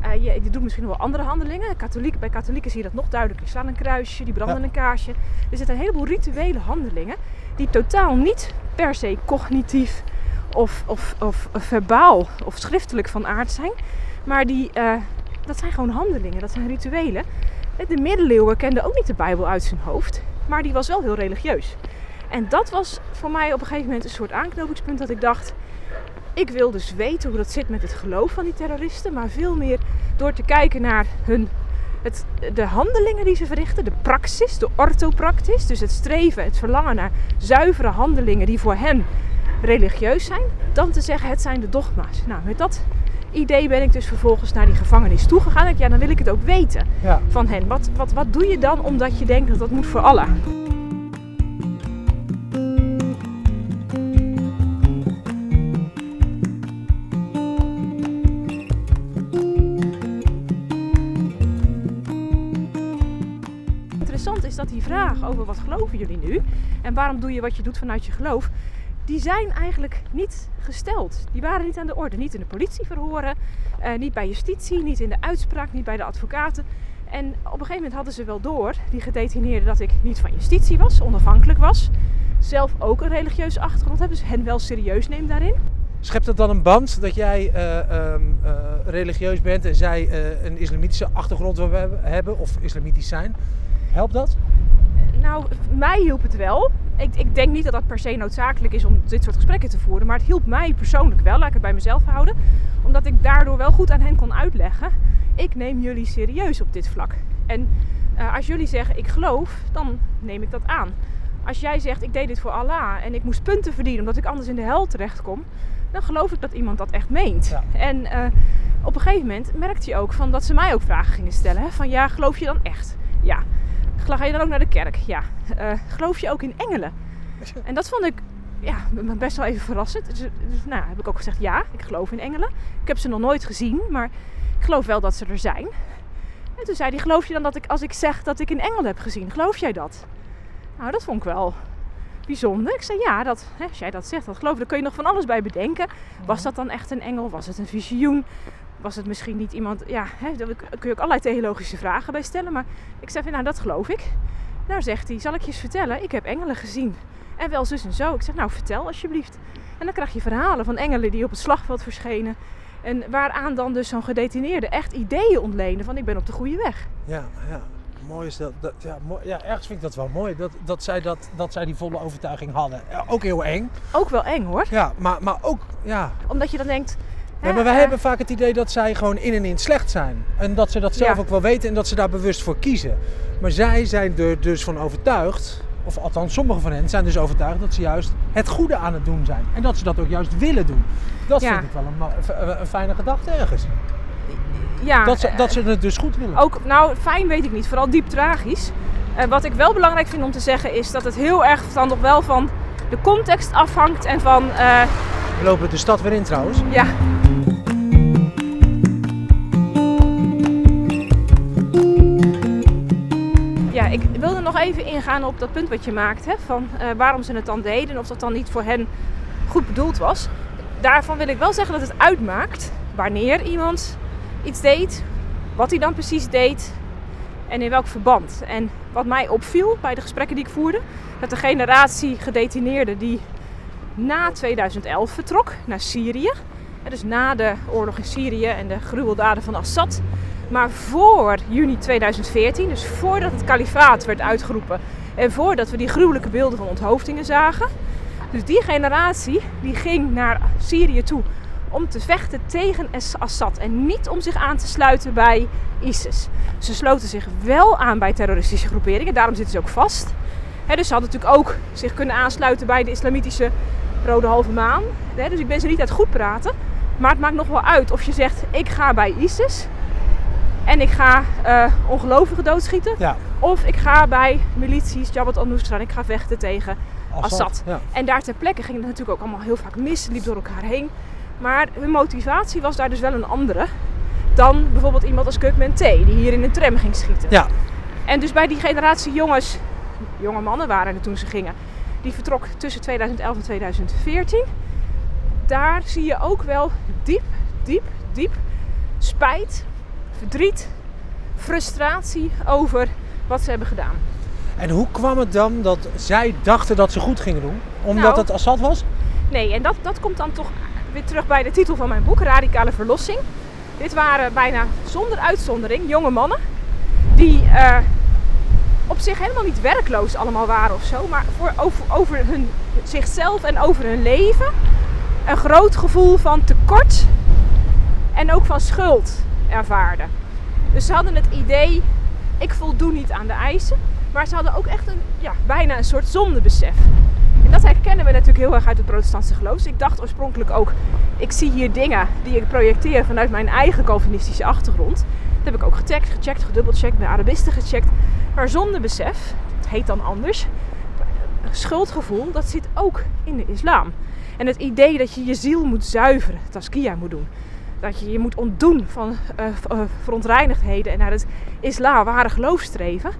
eh, je, je doet misschien wel andere handelingen. Katholiek, bij katholieken zie je dat nog duidelijker. Die slaan een kruisje, die branden Ja. een kaarsje. Er zitten een heleboel rituele handelingen die totaal niet per se cognitief of, of, of verbaal of schriftelijk van aard zijn. Maar die, eh, dat zijn gewoon handelingen, dat zijn rituelen. De middeleeuwen kenden ook niet de Bijbel uit zijn hoofd, maar die was wel heel religieus. En dat was voor mij op een gegeven moment een soort aanknopingspunt dat ik dacht, ik wil dus weten hoe dat zit met het geloof van die terroristen, maar veel meer door te kijken naar hun, het, de handelingen die ze verrichten, de praxis, de orthopractis, dus het streven, het verlangen naar zuivere handelingen die voor hen religieus zijn, dan te zeggen het zijn de dogma's. Nou, met dat idee ben ik dus vervolgens naar die gevangenis toegegaan. Ik, ja, dan wil ik het ook weten Ja. van hen. Wat, wat, wat doe je dan omdat je denkt dat dat moet voor Allah? Interessant is dat die vraag over wat geloven jullie nu en waarom doe je wat je doet vanuit je geloof, die zijn eigenlijk niet gesteld. Die waren niet aan de orde. Niet in de politieverhoren, eh, niet bij justitie, niet in de uitspraak, niet bij de advocaten. En op een gegeven moment hadden ze wel door, die gedetineerden, dat ik niet van justitie was, onafhankelijk was. Zelf ook een religieuze achtergrond heb, dus hen wel serieus neem daarin. Schept dat dan een band dat jij eh, ehm, eh, religieus bent en zij eh, een islamitische achtergrond hebben, hebben of islamitisch zijn? Helpt dat? Nou, mij hielp het wel. Ik, ik denk niet dat dat per se noodzakelijk is om dit soort gesprekken te voeren. Maar het hielp mij persoonlijk wel. Laat ik het bij mezelf houden. Omdat ik daardoor wel goed aan hen kon uitleggen. Ik neem jullie serieus op dit vlak. En eh, als jullie zeggen ik geloof, dan neem ik dat aan. Als jij zegt ik deed dit voor Allah en ik moest punten verdienen omdat ik anders in de hel terechtkom. Dan geloof ik dat iemand dat echt meent. Ja. En eh, op een gegeven moment merkte je ook van dat ze mij ook vragen gingen stellen. Hè? Van ja, geloof je dan echt? Ja. Ga je dan ook naar de kerk? Ja. Eh, geloof je ook in engelen? En dat vond ik ja, best wel even verrassend. Dus, dus nou, heb ik ook gezegd ja, ik geloof in engelen. Ik heb ze nog nooit gezien, maar ik geloof wel dat ze er zijn. En toen zei hij, geloof je dan dat ik, als ik zeg dat ik een engel heb gezien, geloof jij dat? Nou, dat vond ik wel bijzonder. Ik zei ja, dat, hè, als jij dat zegt, dat geloof ik. Daar kun je nog van alles bij bedenken. Was dat dan echt een engel? Was het een visioen? Was het misschien niet iemand... Ja, hè, daar kun je ook allerlei theologische vragen bij stellen. Maar ik zei van, nou, dat geloof ik. Nou zegt hij, zal ik je eens vertellen? Ik heb engelen gezien. En wel zus en zo. Ik zeg, nou, vertel alsjeblieft. En dan krijg je verhalen van engelen die op het slagveld verschenen. En waaraan dan dus zo'n gedetineerde echt ideeën ontleende van ik ben op de goede weg. Ja, ja. Mooi is dat. dat ja, mooi, ja, ergens vind ik dat wel mooi. Dat, dat, zij dat, dat zij die volle overtuiging hadden. Ja, ook heel eng. Ook wel eng hoor. Ja, maar, maar ook, ja. Omdat je dan denkt... ja maar wij eh, hebben vaak het idee dat zij gewoon in en in slecht zijn. En dat ze dat zelf ook wel weten en dat ze daar bewust voor kiezen. Maar zij zijn er dus van overtuigd, of althans sommigen van hen zijn dus overtuigd dat ze juist het goede aan het doen zijn. En dat ze dat ook juist willen doen. Dat Ja. vind ik wel een, een, fijne gedachte ergens. ja, dat, ze, eh, dat ze het dus goed willen. Ook, nou, fijn weet ik niet. Vooral diep tragisch. Eh, wat ik wel belangrijk vind om te zeggen is dat het heel erg dan nog wel van de context afhangt en van, eh, We lopen de stad weer in trouwens. ja, ik wilde nog even ingaan op dat punt wat je maakt, hè, van eh, waarom ze het dan deden, of dat dan niet voor hen goed bedoeld was. Daarvan wil ik wel zeggen dat het uitmaakt wanneer iemand iets deed, wat hij dan precies deed en in welk verband. En wat mij opviel bij de gesprekken die ik voerde, dat de generatie gedetineerden die na 2011 vertrok naar Syrië, dus na de oorlog in Syrië en de gruweldaden van Assad, maar voor juni 2014, dus voordat het kalifaat werd uitgeroepen en voordat we die gruwelijke beelden van onthoofdingen zagen. Dus die generatie die ging naar Syrië toe om te vechten tegen Assad en niet om zich aan te sluiten bij ISIS. Ze sloten zich wel aan bij terroristische groeperingen, daarom zitten ze ook vast. Dus ze hadden natuurlijk ook zich kunnen aansluiten bij de islamitische Rode Halve Maan. Dus ik ben ze niet uit goed praten. Maar het maakt nog wel uit of je zegt: ik ga bij ISIS en ik ga uh, ongelovigen doodschieten. Ja. Of ik ga bij milities, Jabhat al-Nusra en ik ga vechten tegen Assad. Assad, ja. En daar ter plekke ging het natuurlijk ook allemaal heel vaak mis, liep door elkaar heen. Maar hun motivatie was daar dus wel een andere dan bijvoorbeeld iemand als Kukman T, die hier in een tram ging schieten. Ja. En dus bij die generatie jongens, jonge mannen waren er toen ze gingen, die vertrok tussen 2011 en 2014. Daar zie je ook wel diep, diep, diep spijt, verdriet, frustratie over wat ze hebben gedaan. En hoe kwam het dan dat zij dachten dat ze goed gingen doen? Omdat Nou. het Assad was? Nee, en dat, dat komt dan toch weer terug bij de titel van mijn boek, Radicale Verlossing. Dit waren bijna zonder uitzondering jonge mannen die eh, op zich helemaal niet werkloos allemaal waren of zo, maar voor, over, over hun, zichzelf en over hun leven een groot gevoel van tekort en ook van schuld ervaarden. Dus ze hadden het idee, ik voldoe niet aan de eisen, maar ze hadden ook echt een, ja, bijna een soort zondebesef. En dat herkennen we natuurlijk heel erg uit het protestantse geloof. Ik dacht oorspronkelijk ook, ik zie hier dingen die ik projecteer vanuit mijn eigen Calvinistische achtergrond. Dat heb ik ook gecheckt, gecheckt, gedubbelcheckt, bij Arabisten gecheckt. Maar zondebesef, het heet dan anders, schuldgevoel, dat zit ook in de islam. En het idee dat je je ziel moet zuiveren, taskia moet doen. Dat je je moet ontdoen van uh, verontreinigdheden en naar het islam ware geloof streven.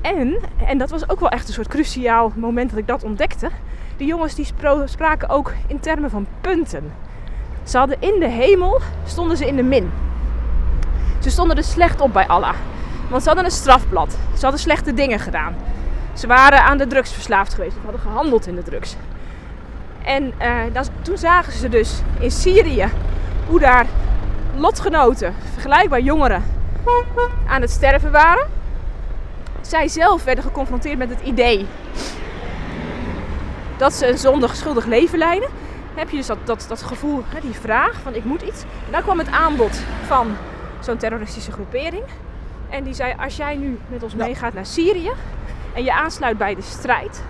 En, en dat was ook wel echt een soort cruciaal moment dat ik dat ontdekte. Die jongens die spraken ook in termen van punten. Ze hadden in de hemel, stonden ze in de min. Ze stonden er slecht op bij Allah. Want ze hadden een strafblad. Ze hadden slechte dingen gedaan. Ze waren aan de drugs verslaafd geweest. Of hadden gehandeld in de drugs. En uh, dat, toen zagen ze dus in Syrië hoe daar lotgenoten, vergelijkbaar jongeren, aan het sterven waren. Zij zelf werden geconfronteerd met het idee dat ze een zondig schuldig leven leiden. Heb je dus dat, dat, dat gevoel, hè, die vraag van ik moet iets. En dan kwam het aanbod van zo'n terroristische groepering. En die zei, als jij nu met ons meegaat naar Syrië en je aansluit bij de strijd,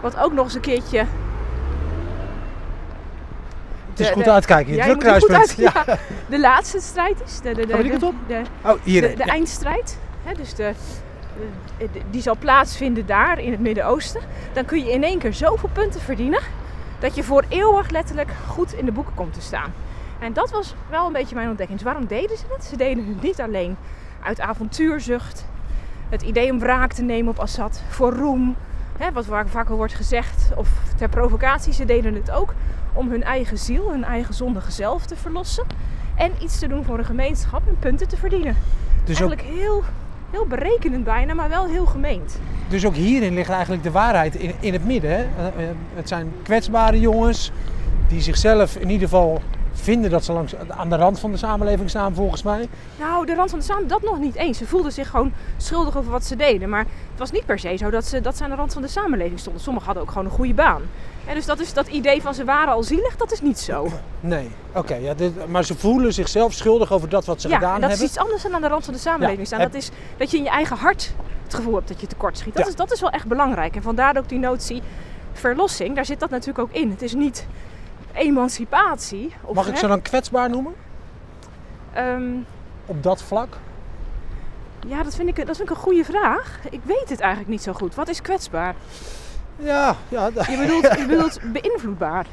wat ook nog eens een keertje Het is goed de, uitkijken, je ja, druk kruispunt. ja. De laatste strijd is de, de, de, de, Oh, hier. de, ja. eindstrijd. Hè, dus de, die zal plaatsvinden daar in het Midden-Oosten. Dan kun je in één keer zoveel punten verdienen dat je voor eeuwig letterlijk goed in de boeken komt te staan. En dat was wel een beetje mijn ontdekking. Dus waarom deden ze het? Ze deden het niet alleen uit avontuurzucht, het idee om wraak te nemen op Assad, voor roem, hè, wat vaak vaak al wordt gezegd, of ter provocatie. Ze deden het ook om hun eigen ziel, hun eigen zondige zelf te verlossen. En iets te doen voor een gemeenschap en punten te verdienen. Dus, ook, Eigenlijk heel, heel berekenend bijna, maar wel heel gemeend. dus ook hierin ligt eigenlijk de waarheid in, in het midden. Hè? Eh, eh, Het zijn kwetsbare jongens die zichzelf in ieder geval vinden dat ze langs, aan de rand van de samenleving staan, volgens mij. Nou, de rand van de samen dat nog niet eens. Ze voelden zich gewoon schuldig over wat ze deden. Maar het was niet per se zo dat ze, dat ze aan de rand van de samenleving stonden. Sommigen hadden ook gewoon een goede baan. En dus dat, is, dat idee van ze waren al zielig, dat is niet zo. Nee, oké. ja, dit- maar ze voelen zichzelf schuldig over dat wat ze ja, gedaan en dat hebben. is iets anders dan aan de rand van de samenleving Ja, staan. Dat is dat je in je eigen hart het gevoel hebt dat je tekort schiet. Dat, Ja. is, dat is wel echt belangrijk. En vandaar ook die notie verlossing. Daar zit dat natuurlijk ook in. Het is niet emancipatie. Of, Mag ik ze dan kwetsbaar noemen? Ehm, op dat vlak? Ja, dat vind, ik, dat vind ik een goede vraag. Ik weet het eigenlijk niet zo goed. Wat is kwetsbaar? Ja, ja. Je bedoelt, je bedoelt beïnvloedbaar.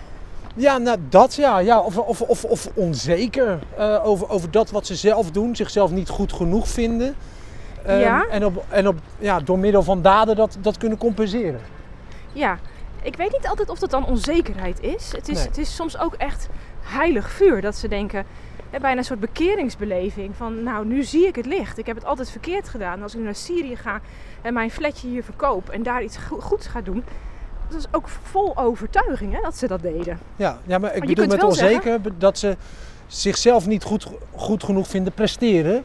Ja, nou dat ja. ja. Of, of, of, of onzeker uh, over, over dat wat ze zelf doen, zichzelf niet goed genoeg vinden. Um, Ja. En, op, en op, ja, door middel van daden dat, dat kunnen compenseren. Ja, ik weet niet altijd of dat dan onzekerheid is. Het is, Nee. het is soms ook echt heilig vuur dat ze denken, hè, bijna een soort bekeringsbeleving van nou nu zie ik het licht. Ik heb het altijd verkeerd gedaan. Als ik nu naar Syrië ga en mijn flatje hier verkoop en daar iets go- goeds ga doen. Dat is ook vol overtuiging hè, dat ze dat deden. Ja, ja maar ik Maar bedoel met onzeker dat ze zichzelf niet goed, goed genoeg vinden presteren.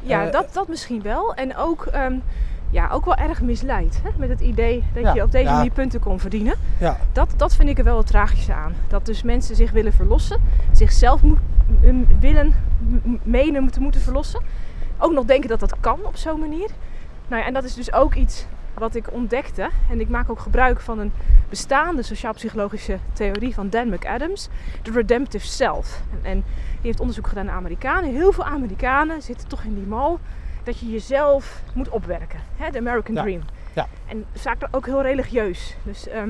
Ja, Eh, dat, dat misschien wel. En ook, ehm, ja, ook wel erg misleid hè, met het idee dat Ja, je op deze ja. manier punten kon verdienen. Ja, Dat, dat vind ik er wel het tragische aan. Dat dus mensen zich willen verlossen, zichzelf moet, willen, menen te moeten verlossen. Ook nog denken dat dat kan op zo'n manier. Nou ja, en dat is dus ook iets wat ik ontdekte. En ik maak ook gebruik van een bestaande sociaal-psychologische theorie van Dan McAdams, de redemptive self. En, en die heeft onderzoek gedaan naar Amerikanen. Heel veel Amerikanen zitten toch in die mal dat je jezelf moet opwerken. Hè, de American Ja. Dream. Ja. En vaak ook heel religieus. Dus eh,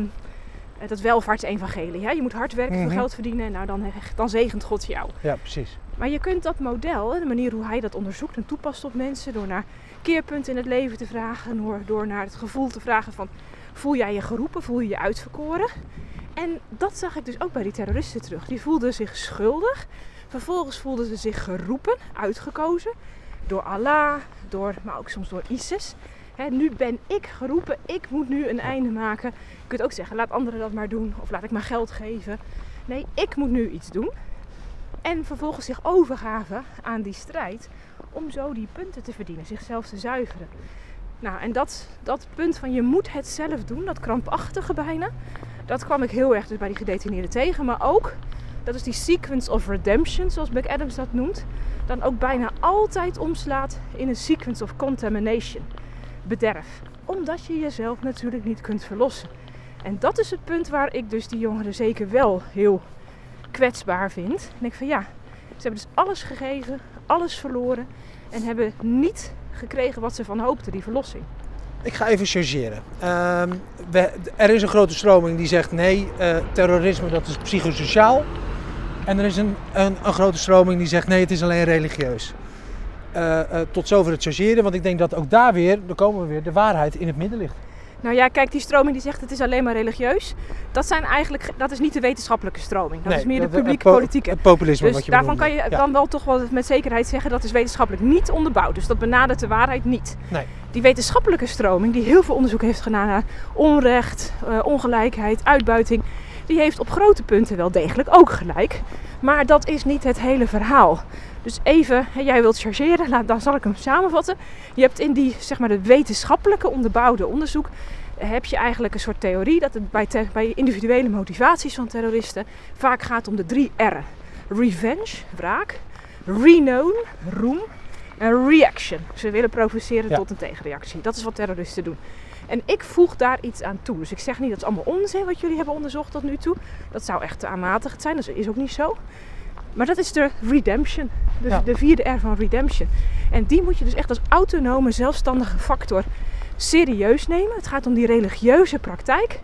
dat welvaartsevangelie. Hè? Je moet hard werken, veel geld verdienen. Nou, dan, dan zegent God jou. ja precies. Maar je kunt dat model, de manier hoe hij dat onderzoekt en toepast op mensen, door naar keerpunten in het leven te vragen, door, door naar het gevoel te vragen van voel jij je geroepen, voel je je uitverkoren? En dat zag ik dus ook bij die terroristen terug. Die voelden zich schuldig, vervolgens voelden ze zich geroepen, uitgekozen door Allah, door, maar ook soms door ISIS. Nu ben ik geroepen, ik moet nu een einde maken. Je kunt ook zeggen, laat anderen dat maar doen of laat ik maar geld geven. Nee, ik moet nu iets doen. En vervolgens zich overgaven aan die strijd om zo die punten te verdienen, zichzelf te zuiveren. Nou, en dat, dat punt van je moet het zelf doen, dat krampachtige bijna, dat kwam ik heel erg dus bij die gedetineerden tegen. Maar ook, dat is die sequence of redemption, zoals McAdams dat noemt, dan ook bijna altijd omslaat in een sequence of contamination, bederf. Omdat je jezelf natuurlijk niet kunt verlossen. En dat is het punt waar ik dus die jongeren zeker wel heel kwetsbaar vind. En ik van ja, ze hebben dus alles gegeven, alles verloren en hebben niet gekregen wat ze van hoopten, die verlossing. Ik ga even chargeren. Ehm, er is een grote stroming die zegt nee, eh, terrorisme dat is psychosociaal. En er is een, een, een grote stroming die zegt nee, het is alleen religieus. Eh, eh, tot zover het chargeren, want ik denk dat ook daar weer, dan komen we weer, de waarheid in het midden ligt. Nou ja, kijk, die stroming die zegt het is alleen maar religieus. Dat, zijn eigenlijk, dat is niet de wetenschappelijke stroming. Dat Nee, is meer de publieke po- politieke. Het populisme Dus wat je daarvan kan je Ja. dan wel toch wel met zekerheid zeggen dat is wetenschappelijk niet onderbouwd. Dus dat benadert de waarheid niet. Nee. Die wetenschappelijke stroming, die heel veel onderzoek heeft gedaan naar onrecht, eh, ongelijkheid, uitbuiting, die heeft op grote punten wel degelijk ook gelijk. Maar dat is niet het hele verhaal. Dus even, jij wilt chargeren, laat, dan zal ik hem samenvatten. Je hebt in die, zeg maar, de wetenschappelijke onderbouwde onderzoek, eh, heb je eigenlijk een soort theorie dat het bij, bij individuele motivaties van terroristen vaak gaat om de drie R'en. Revenge, wraak, renown, roem en reaction. Ze willen provoceren Ja. tot een tegenreactie. Dat is wat terroristen doen. En ik voeg daar iets aan toe. Dus ik zeg niet dat het allemaal onzin wat jullie hebben onderzocht tot nu toe. Dat zou echt aanmatigend zijn. Dat is ook niet zo. Maar dat is de redemption. Dus Ja. de vierde R van redemption. En die moet je dus echt als autonome, zelfstandige factor serieus nemen. Het gaat om die religieuze praktijk.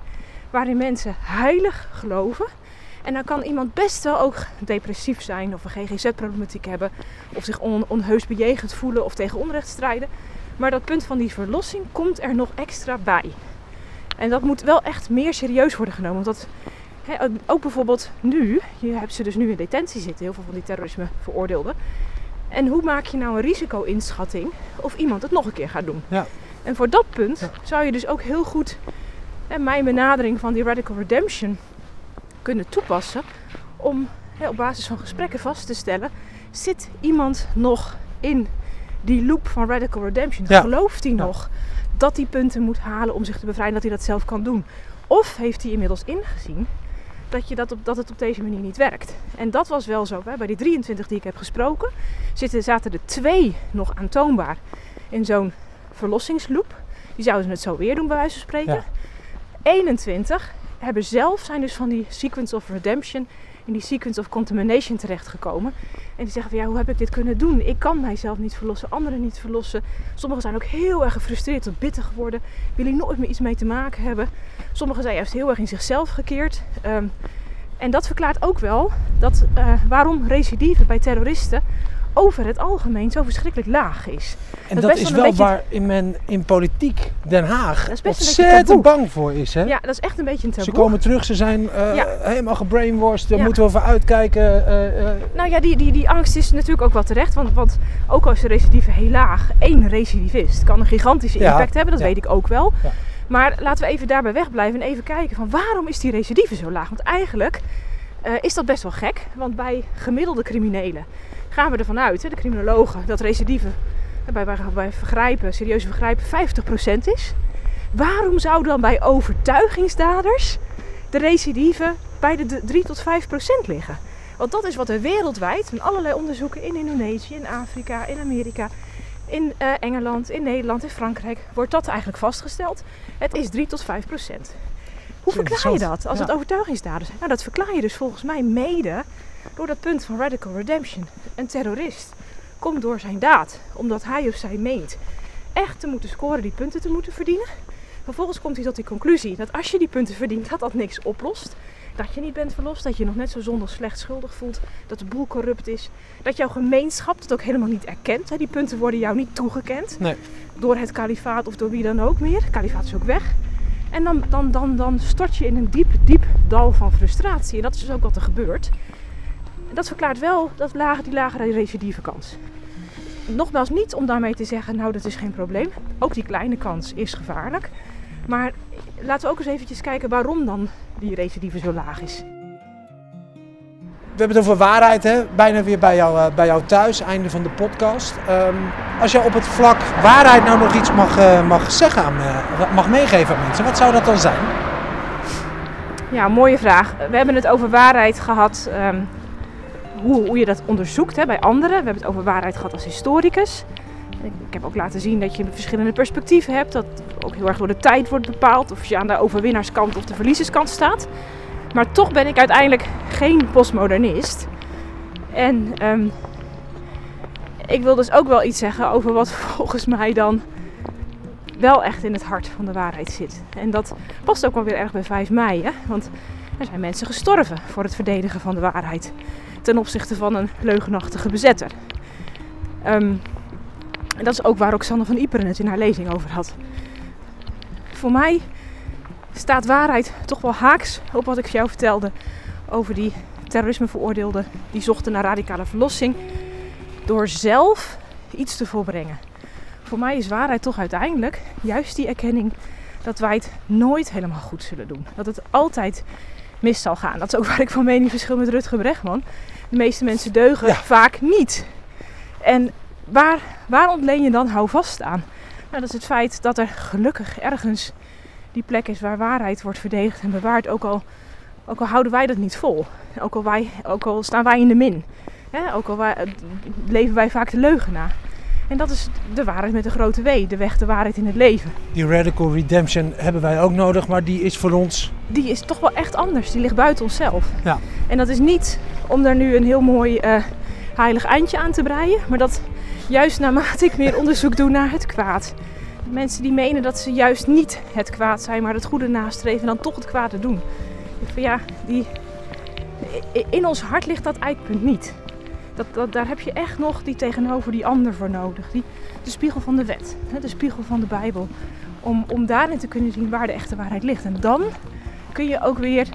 Waarin mensen heilig geloven. En dan kan iemand best wel ook depressief zijn of een GGZ-problematiek hebben. Of zich on- onheus bejegend voelen of tegen onrecht strijden. Maar dat punt van die verlossing komt er nog extra bij. En dat moet wel echt meer serieus worden genomen. Want dat, ook- bijvoorbeeld nu, je hebt ze dus nu in detentie zitten, heel veel van die terrorisme veroordeelden. En hoe maak je nou een risico-inschatting of iemand het nog een keer gaat doen? Ja. En voor dat punt Ja. zou je dus ook heel goed mijn benadering van die radical redemption kunnen toepassen. Om op basis van gesprekken vast te stellen, zit iemand nog in die loop van radical redemption? Ja. Gelooft hij nog dat hij punten moet halen om zich te bevrijden, dat hij dat zelf kan doen? Of heeft hij inmiddels ingezien dat, je dat, op, dat het op deze manier niet werkt? En dat was wel zo. Hè? Bij die 23 die ik heb gesproken, zitten, zaten er twee nog aantoonbaar in zo'n verlossingsloop. Die zouden het zo weer doen, bij wijze van spreken. Ja. 21 hebben zelf, zijn dus van die sequence of redemption, in die sequence of contamination terechtgekomen. En die zeggen van ja, hoe heb ik dit kunnen doen? Ik kan mijzelf niet verlossen, anderen niet verlossen. Sommigen zijn ook heel erg gefrustreerd tot bitter geworden. Willen nooit meer iets mee te maken hebben. Sommigen zijn juist heel erg in zichzelf gekeerd. Ehm, en dat verklaart ook wel dat, uh, waarom recidive bij terroristen over het algemeen zo verschrikkelijk laag is. En dat, is wel waar in men in politiek Den Haag ontzettend bang voor is. Hè? Ja, dat is echt een beetje een taboe. Ze komen terug, ze zijn uh, helemaal gebrainwashed, daar moeten we voor uitkijken. Uh, nou ja, die, die, die angst is natuurlijk ook wel terecht. Want, want ook als de recidive heel laag, één recidivist kan een gigantische impact hebben, dat weet ik ook wel. Maar laten we even daarbij wegblijven en even kijken van waarom is die recidive zo laag? Want eigenlijk is dat best wel gek. Want bij gemiddelde criminelen gaan we ervan uit, de criminologen, dat recidive bij, bij vergrijpen, serieuze vergrijpen 50% is. Waarom zou dan bij overtuigingsdaders de recidive bij de 3 tot 5% liggen? Want dat is wat er wereldwijd, in allerlei onderzoeken in Indonesië, in Afrika, in Amerika, in uh, Engeland, in Nederland, in Frankrijk, wordt dat eigenlijk vastgesteld. Het is 3 tot 5 procent. Hoe verklaar je dat als het overtuigingsdaden zijn? Nou, dat verklaar je dus volgens mij mede door dat punt van radical redemption. Een terrorist komt door zijn daad, omdat hij of zij meent echt te moeten scoren, die punten te moeten verdienen. Vervolgens komt hij tot die conclusie dat als je die punten verdient, dat dat niks oplost. Dat je niet bent verlost, dat je nog net zo zondig slecht schuldig voelt, dat de boel corrupt is. Dat jouw gemeenschap het ook helemaal niet erkent. Die punten worden jou niet toegekend. Nee. Door het kalifaat of door wie dan ook meer. Het kalifaat is ook weg. En dan, dan, dan, dan stort je in een diep, diep dal van frustratie. En dat is dus ook wat er gebeurt dat verklaart wel dat lage, die lagere recidieve kans. Nogmaals, niet om daarmee te zeggen, nou dat is geen probleem. Ook die kleine kans is gevaarlijk. Maar laten we ook eens eventjes kijken waarom dan die recidive zo laag is. We hebben het over waarheid, hè? bijna weer bij jou, uh, bij jou thuis, einde van de podcast. Um, als je op het vlak waarheid nou nog iets mag, uh, mag zeggen, aan, uh, mag meegeven aan mensen, wat zou dat dan zijn? Ja, mooie vraag. We hebben het over waarheid gehad um, hoe, hoe je dat onderzoekt hè, bij anderen. We hebben het over waarheid gehad als historicus. Ik, heb ook laten zien dat je verschillende perspectieven hebt. Dat ook heel erg door de tijd wordt bepaald. Of je aan de overwinnaarskant of de verliezerskant staat. Maar toch ben ik uiteindelijk geen postmodernist. En um, ik wil dus ook wel iets zeggen over wat volgens mij dan wel echt in het hart van de waarheid zit. En dat past ook wel weer erg bij 5 mei. Hè? Want er zijn mensen gestorven voor het verdedigen van de waarheid ten opzichte van een leugenachtige bezetter. Um, en dat is ook waar Roxanne van Iperen het in haar lezing over had. Voor mij staat waarheid toch wel haaks op wat ik jou vertelde over die terrorismeveroordeelden die zochten naar radicale verlossing door zelf iets te volbrengen. Voor mij is waarheid toch uiteindelijk juist die erkenning dat wij het nooit helemaal goed zullen doen. Dat het altijd mis zal gaan. Dat is ook waar ik van mening verschil met Rutger Bregman. De meeste mensen deugen vaak niet. En waar, waar ontleen je dan houvast aan? Nou, dat is het feit dat er gelukkig ergens die plek is waar waarheid wordt verdedigd en bewaard. Ook al, ook al houden wij dat niet vol. Ook al, wij, ook al staan wij in de min. ook al wij, leven wij vaak de leugen na. En dat is de waarheid met de grote W, de weg, de waarheid in het leven. Die radical redemption hebben wij ook nodig, maar die is voor ons. Die is toch wel echt anders. Die ligt buiten onszelf. Ja. En dat is niet om daar nu een heel mooi uh, heilig eindje aan te breien, maar dat juist naarmate ik meer onderzoek doe naar het kwaad. Mensen die menen dat ze juist niet het kwaad zijn, maar het goede nastreven en dan toch het kwade doen. Ja, die, in ons hart ligt dat eikpunt niet. Dat, dat, daar heb je echt nog die tegenover die ander voor nodig. Die, de spiegel van de wet, de spiegel van de Bijbel. Om, om daarin te kunnen zien waar de echte waarheid ligt. En dan kun je ook weer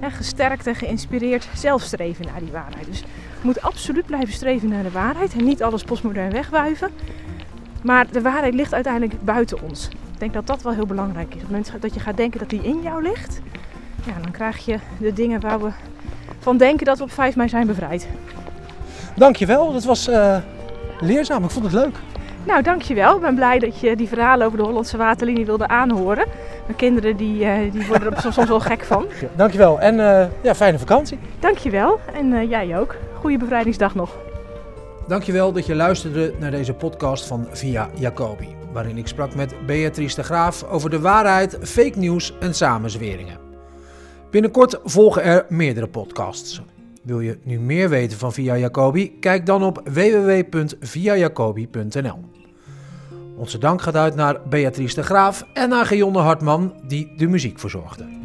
hè, gesterkt en geïnspireerd zelf streven naar die waarheid. Dus je moet absoluut blijven streven naar de waarheid. En niet alles postmodern wegwuiven. Maar de waarheid ligt uiteindelijk buiten ons. Ik denk dat dat wel heel belangrijk is. Op het moment dat je gaat denken dat die in jou ligt, ja, dan krijg je de dingen waar we van denken dat we op 5 mei zijn bevrijd. Dankjewel, dat was uh, leerzaam. Ik vond het leuk. Nou, dankjewel. Ik ben blij dat je die verhalen over de Hollandse waterlinie wilde aanhoren. Mijn kinderen die, uh, die worden er soms wel gek van. Dankjewel en uh, ja, fijne vakantie. Dankjewel en jij ook. Goede bevrijdingsdag nog. Dankjewel dat je luisterde naar deze podcast van Via Jacobi. Waarin ik sprak met Beatrice de Graaf over de waarheid, fake news en samenzweringen. Binnenkort volgen er meerdere podcasts. Wil je nu meer weten van Via Jacobi? Kijk dan op www.viajacobi.nl. Onze dank gaat uit naar Beatrice de Graaf en naar Gionne Hartman, die de muziek verzorgde.